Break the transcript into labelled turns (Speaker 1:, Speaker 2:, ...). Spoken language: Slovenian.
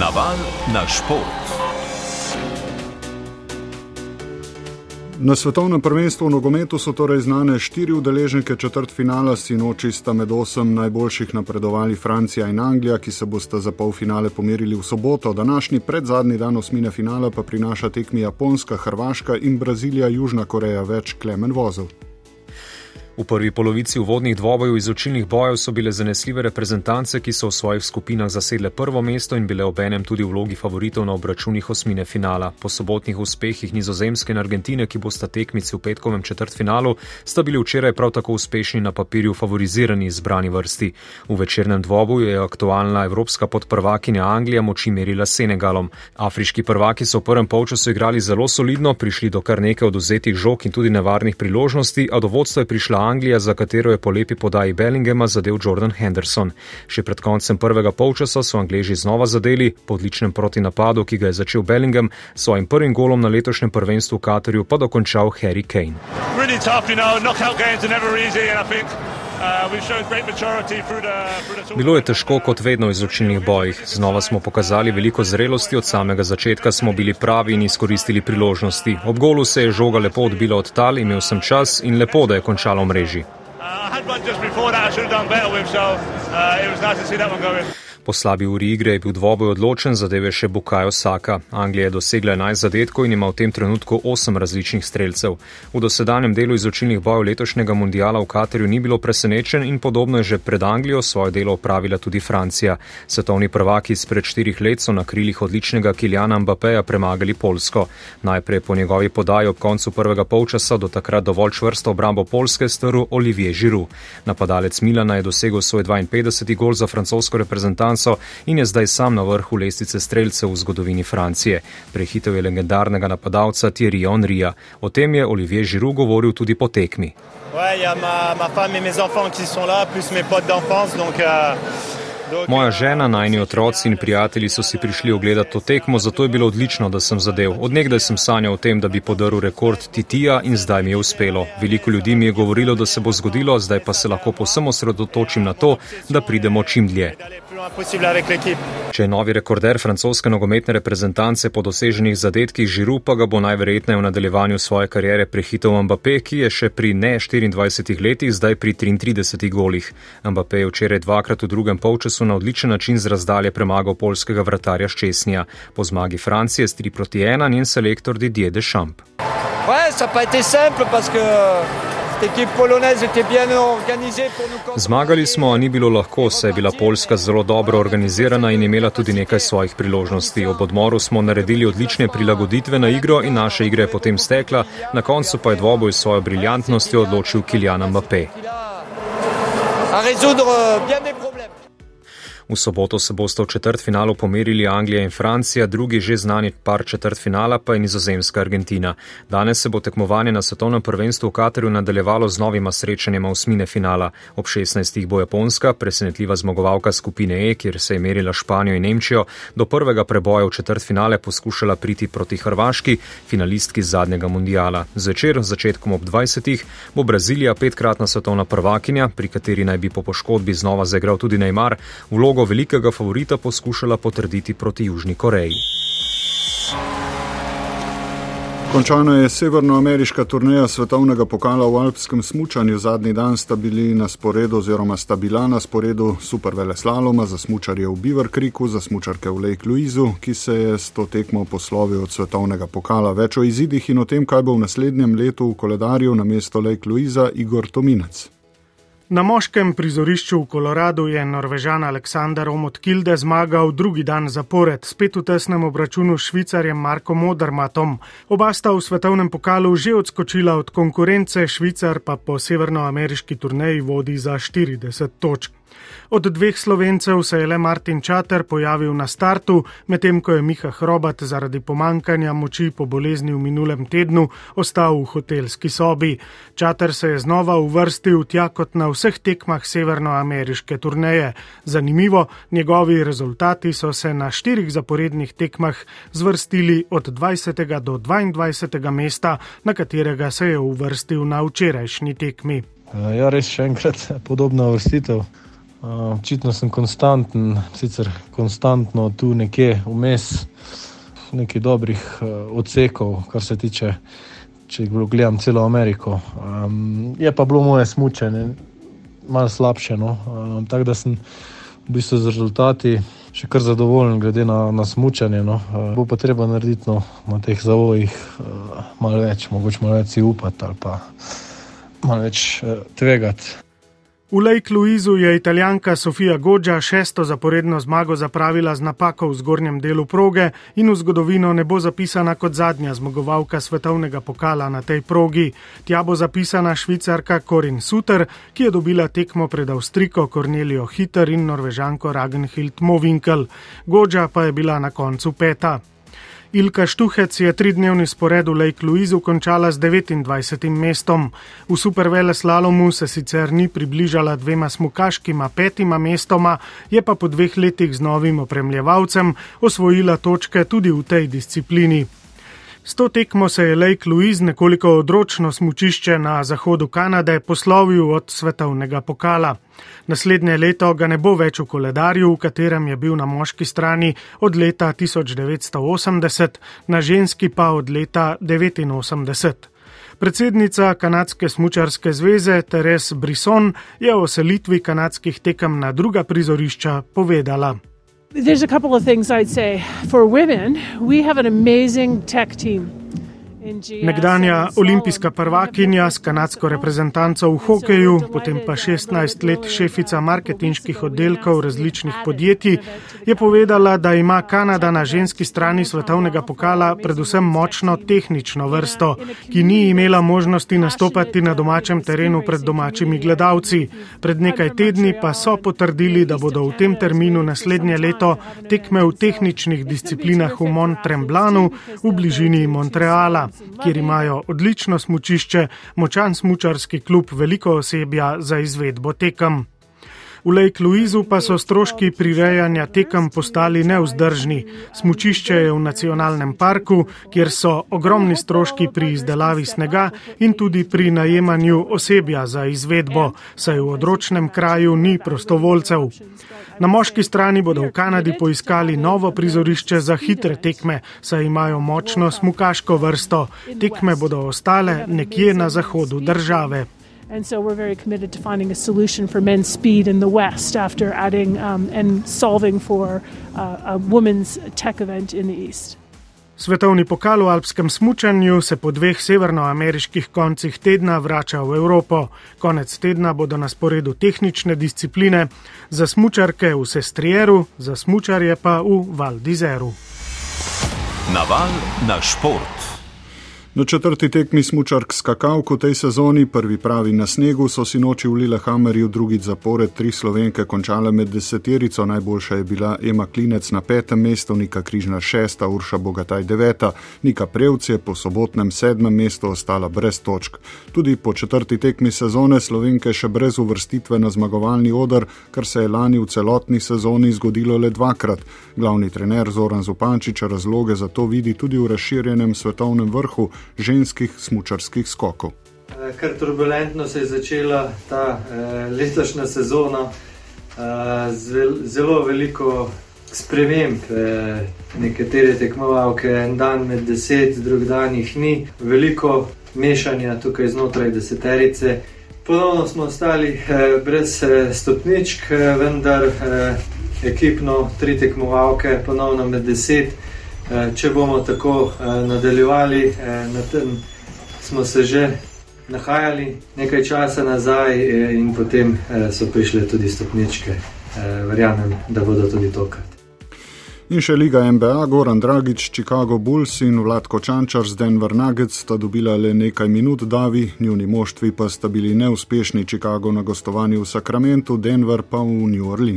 Speaker 1: Naval na šport.
Speaker 2: Na svetovnem prvenstvu v nogometu so torej znane štiri udeleženke četrt finala, sinoči sta med osem najboljših napredovali Francija in Anglija, ki se bosta za polfinale pomerili v soboto. Današnji predzadnji dan osmine finala pa prinaša tekmi Japonska, Hrvaška in Brazilija, Južna Koreja več klemen vozov.
Speaker 3: V prvi polovici uvodnih dvobojev iz očilnih bojev so bile zanesljive reprezentance, ki so v svojih skupinah zasedle prvo mesto in bile obenem tudi v vlogi favoritov na obračunih osmine finala. Po sobotnih uspehih Nizozemske in Argentine, ki bosta tekmici v petkovem četrtfinalu, sta bili včeraj prav tako uspešni na papirju favorizirani izbrani vrsti. V večernem dvoboju je aktualna evropska podprvakinja Anglija moči merila Senegalom. Afriški prvaki so v prvem polčasu igrali zelo solidno, prišli do kar nekaj oduzetih žog in tudi nevarnih priložnosti, a do vodstva je prišla Anglija, za katero je po lepi podaji Bellingema zadev Jordan Henderson. Še pred koncem prvega polčasa so Angliji znova zadeli po odličnem protinapadu, ki ga je začel Bellingham, svojim prvim golom na letošnjem prvenstvu v Katarju pa dokončal Harry Kane. Really tough, you know, Bilo je težko kot vedno v izločilnih bojih. Znova smo pokazali veliko zrelosti, od samega začetka smo bili pravi in izkoristili priložnosti. Ob golu se je žoga lepo odbila od tal, imel sem čas in lepo, da je končalo v mreži. Po slabi uri igre je bil dvoboj odločen, zadeve še Bukajo Saka. Anglija je dosegla 11 zadetkov in ima v tem trenutku 8 različnih streljcev. V dosedanjem delu izočilnih bojev letošnjega mundiala v Katarju ni bilo presenečen in podobno je že pred Anglijo svoje delo opravila tudi Francija. Svetovni prvaki izpred štirih let so na krilih odličnega Kiljana Mbappeja premagali Polsko. Najprej po njegovi podaji ob koncu prvega polčasa do takrat dovolj čvrsto obrambo Polske strl Olivier Giroud. Napadalec Milana je dosegel svoj 52. gol za francosko reprezentanco šanso in je zdaj sam na vrhu lestvice streljcev v zgodovini Francije. Prehitev je legendarnega napadalca Thierry Henrya. O tem je Olivier Giroud govoril tudi po tekmi. Ouais, Moja žena, najni otroci in prijatelji so si prišli ogledati to tekmo, zato je bilo odlično, da sem zadev. Odnegdaj sem sanjal o tem, da bi podaril rekord Titija in zdaj mi je uspelo. Veliko ljudi mi je govorilo, da se bo zgodilo, zdaj pa se lahko posem osredotočim na to, da pridemo čim dlje. Če je novi rekorder francoske nogometne reprezentance po doseženih zadetkih Žiru, pa ga bo najverjetneje v nadaljevanju svoje karijere prehitel Mbappé, ki je še pri ne 24 letih, zdaj pri 33 golih. Mbappé je včeraj dvakrat v drugem polčasu na odličen način z razdalje premagal polskega vratarja Ščesnija. Po zmagi Francije s 3 proti 1 njen selektor Didier Deschamps. Ouais, Zmagali smo, a ni bilo lahko, saj je bila Poljska zelo dobro organizirana in imela tudi nekaj svojih priložnosti. Ob odmoru smo naredili odlične prilagoditve na igro in naša igra je potem stekla, na koncu pa je dvoboj s svojo briljantnostjo odločil Kiljana Mbappé. V soboto se boste v četrtfinalu pomerili Anglija in Francija, drugi že znani par četrtfinala pa je nizozemska Argentina. Danes se bo tekmovanje na svetovnem prvenstvu v Katarju nadaljevalo z novima srečanjima osmine finala. Ob 16. bo Japonska, presenetljiva zmagovalka skupine E, kjer se je merila Španijo in Nemčijo, do prvega preboja v četrtfinale poskušala priti proti Hrvaški, finalistki zadnjega mundijala. Zvečer, začetkom ob 20. bo Brazilija petkratna svetovna prvakinja, pri kateri naj bi po poškodbi znova zaigral tudi Neymar, vlogo vlogo velikega favorita poskušala potrditi proti Južni Koreji.
Speaker 2: Končana je severnoameriška turneja svetovnega pokala v alpskem smučanju. Zadnji dan sta bili na sporedu oziroma sta bila na sporedu supervele slaloma za smučarje v Beaver Creeku, za smučarke v Lake Louisu, ki se je s to tekmo poslovil od svetovnega pokala. Več o izidih in o tem, kaj bo v naslednjem letu v koledarju na mesto Lake Louisa Igor Tominec.
Speaker 4: Na moškem prizorišču v Koloradu je norvežan Aleksandar Omotkilde zmagal drugi dan zapored, spet v tesnem obračunu s švicarjem Marko Modermatom. Oba sta v svetovnem pokalu že odskočila od konkurence, švicar pa po severnoameriški turneji vodi za 40 točk. Od dveh slovencev se je le Martin Čater pojavil na startu, medtem ko je Miha Hrobat zaradi pomankanja moči po bolezni v minulem tednu ostal v hotelski sobi. Čater se je znova uvrstil tja kot na vseh tekmah severnoameriške turneje. Zanimivo, njegovi rezultati so se na štirih zaporednih tekmah zvrstili od 20. do 22. mesta, na katerega se je uvrstil na včerajšnji tekmi.
Speaker 5: Ja, res še enkrat podobna vrstitev. Očitno sem konstanten, sicer konstantno tu nekje vmes, nekaj dobrih odsekov, kar se tiče, če gledam celo Ameriko. Je pa bilo moje smučanje malo slabše. No? Tako da sem v bistvu z rezultati še kar zadovoljen, glede na, na smutanje. No. Bo pa treba narediti no, na teh zavojih malo več, mogoče malo več si upati ali pa malo več tvegati.
Speaker 4: V Lake Louisu je italijanka Sofija Gođa šesto zaporedno zmago zapravila z napako v zgornjem delu proge in v zgodovino ne bo zapisana kot zadnja zmagovalka svetovnega pokala na tej progi. Tja bo zapisana švicarka Corin Suter, ki je dobila tekmo pred Avstriko Cornelijo Hiter in norvežanko Ragenhild Movinkel. Gođa pa je bila na koncu peta. Ilka Štuhec je tridnevni spored v Lake Louisu končala z 29. mestom. V supervele slalomu se sicer ni približala dvema smukaškima petima mestoma, je pa po dveh letih z novim opremljevalcem osvojila točke tudi v tej disciplini. S to tekmo se je Lake Louise, nekoliko odročno smučišče na zahodu Kanade, poslovil od svetovnega pokala. Naslednje leto ga ne bo več v koledarju, v katerem je bil na moški strani od leta 1980, na ženski pa od leta 1989. Predsednica Kanadske smučarske zveze Teres Brisson je o selitvi kanadskih tekem na druga prizorišča povedala.
Speaker 6: There's a couple of things I'd say. For women, we have an amazing tech team.
Speaker 4: Nekdanja olimpijska prvakinja s kanadsko reprezentanco v hokeju, potem pa 16 let šefica marketinških oddelkov različnih podjetij, je povedala, da ima Kanada na ženski strani svetovnega pokala predvsem močno tehnično vrsto, ki ni imela možnosti nastopati na domačem terenu pred domačimi gledalci. Pred nekaj tedni pa so potrdili, da bodo v tem terminu naslednje leto tekme v tehničnih disciplinah v Mont Tremblanu v bližini Montreala kjer imajo odlično smučišče, močan smučarski klub, veliko osebja za izvedbo tekem. V Lake Louisu pa so stroški prirejanja tekem postali neuzdržni. Smučišče je v nacionalnem parku, kjer so ogromni stroški pri izdelavi snega in tudi pri najemanju osebja za izvedbo, saj v odročnem kraju ni prostovoljcev. Na moški strani bodo v Kanadi poiskali novo prizorišče za hitre tekme, saj imajo močno smukaško vrsto. Tekme bodo ostale nekje na zahodu države.
Speaker 6: And so we're very committed to finding a solution for men's speed in the West after adding um, and solving for uh, a women's tech event in the East.
Speaker 4: Svetovni pokal v alpskem smučanju se po dveh severnoameriških koncih tedna vrača v Evropo. Konec tedna bodo na sporedu tehnične discipline, za smučarke v Sestrieru, za smučarje pa v Val d'Izeru.
Speaker 1: Naval na šport.
Speaker 2: Na četrti tekmi smučark skakalk v tej sezoni, prvi pravi na snegu, so si noči v Lillehammerju drugi zapored tri slovenke končale med deseterico. Najboljša je bila Ema Klinec na petem mestu, Nika Križna šesta, Urša Bogataj deveta, Nika Prevc je po sobotnem sedmem mestu ostala brez točk. Tudi po četrti tekmi sezone slovenke še brez uvrstitve na zmagovalni odr, kar se je lani v celotni sezoni zgodilo le dvakrat. Glavni trener Zoran Zupančič razloge za to vidi tudi v razširjenem svetovnem vrhu ženskih smočarskih skokov.
Speaker 7: Ker turbulentno se je začela ta eh, letošnja sezona, eh, z zelo veliko sprememb. Eh, nekatere tekmovalke en dan med deset, drug dan jih ni, veliko mešanja tukaj znotraj deseterice. Ponovno smo ostali eh, brez eh, stopničk, eh, vendar eh, ekipno tri tekmovalke, ponovno med deset. Eh, če bomo tako eh, nadaljevali, eh, na tem smo se že nahajali nekaj časa nazaj, in potem so prišle tudi stopničke. Verjamem, da bodo tudi tokrat.
Speaker 2: In še Liga NBA, Goran Dragič, Chicago Bulls in Vladko Čančar z Denver Nuggets sta dobila le nekaj minut, Davi, njuni moštvi pa sta bili neuspešni, Chicago na gostovanju v Sacramentu, Denver pa v New Orleans.